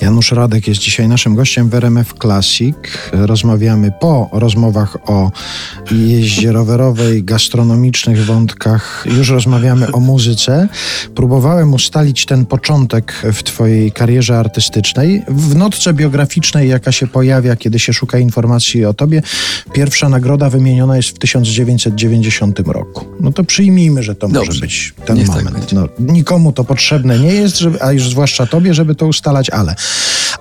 Janusz Radek jest dzisiaj naszym gościem w RMF Classic. Rozmawiamy po rozmowach o jeździe rowerowej, gastronomicznych wątkach. Już rozmawiamy o muzyce. Próbowałem ustalić ten początek w Twojej karierze artystycznej. W notce biograficznej, jaka się pojawia, kiedy się szuka informacji o Tobie, pierwsza nagroda wymieniona jest w 1990 roku. No to przyjmijmy, że to Dobrze. może być ten Niech tak moment. będzie. no, nikomu to potrzebne nie jest, żeby, a już zwłaszcza Tobie, żeby to ustalać, ale.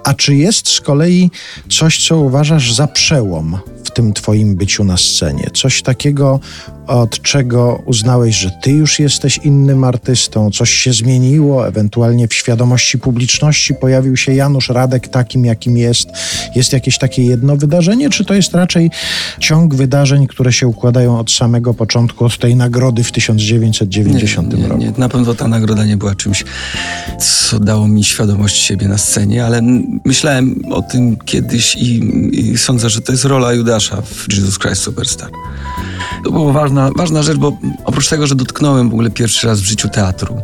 A czy jest z kolei coś, co uważasz za przełom w tym Twoim byciu na scenie? Coś takiego, od czego uznałeś, że Ty już jesteś innym artystą, coś się zmieniło, ewentualnie w świadomości publiczności pojawił się Janusz Radek takim, jakim jest. Jest jakieś takie jedno wydarzenie, czy to jest raczej ciąg wydarzeń, które się układają od samego początku, od tej nagrody w 1990 nie, roku? nie, na pewno ta nagroda nie była czymś, co dało mi świadomość siebie na scenie, ale myślałem o tym kiedyś i, i sądzę, że to jest rola Judasza w Jesus Christ Superstar. To była ważna, ważna rzecz, bo oprócz tego, że dotknąłem w ogóle pierwszy raz w życiu teatru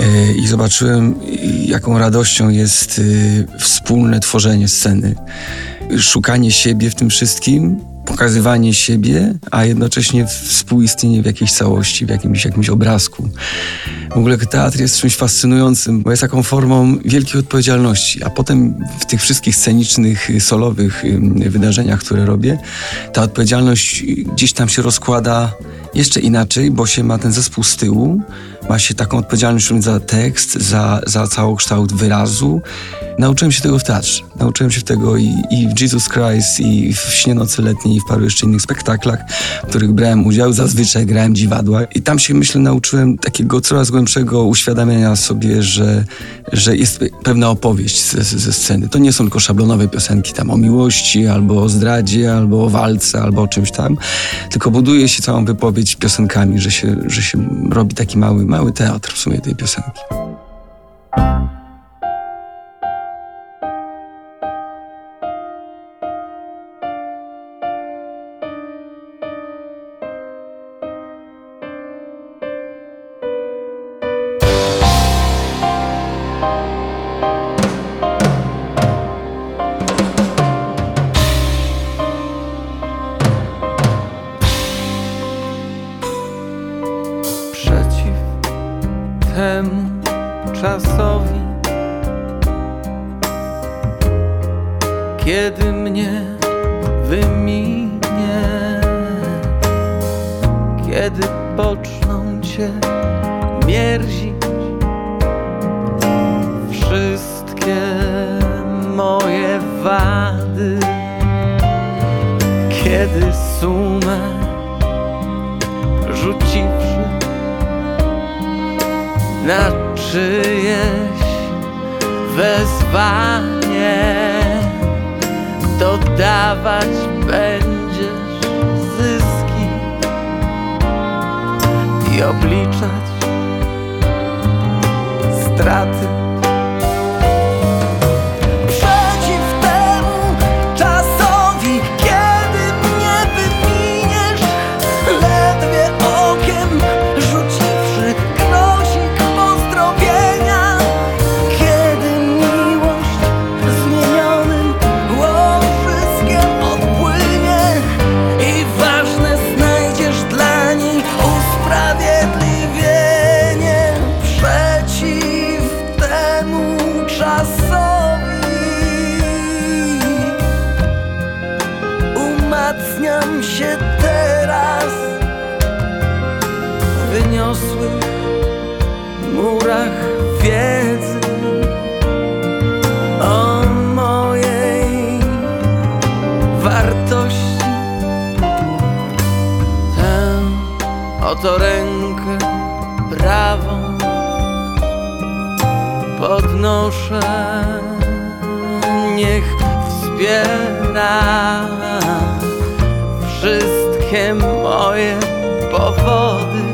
e, i zobaczyłem, jaką radością jest e, wspólne tworzenie sceny, szukanie siebie w tym wszystkim, pokazywanie siebie, a jednocześnie współistnienie w jakiejś całości, w jakimś, jakimś obrazku. W ogóle teatr jest czymś fascynującym, bo jest taką formą wielkiej odpowiedzialności, a potem w tych wszystkich scenicznych, y, solowych ym, wydarzeniach, które robię, ta odpowiedzialność y, gdzieś tam się rozkłada jeszcze inaczej, bo się ma ten zespół z tyłu, ma się taką odpowiedzialność za tekst, za, za całokształt wyrazu. Nauczyłem się tego w teatrze. Nauczyłem się tego i, i w Jesus Christ, i w Śnie Nocy Letniej, i w paru jeszcze innych spektaklach, w których brałem udział. Zazwyczaj grałem dziwadła. I tam się, myślę, nauczyłem takiego coraz głębszego uświadamiania sobie, że, że jest pewna opowieść ze, ze sceny. To nie są tylko szablonowe piosenki tam o miłości, albo o zdradzie, albo o walce, albo o czymś tam, tylko buduje się całą wypowiedź piosenkami, że się, że się robi taki mały, mały teatr w sumie tej piosenki. Temu czasowi, kiedy mnie wyminie, kiedy poczną cię mierzić wszystkie moje wady, kiedy na czyjeś wezwanie dodawać będziesz zyski i obliczać straty. wartości. Tę oto rękę prawą podnoszę. Niech wspiera wszystkie moje powody.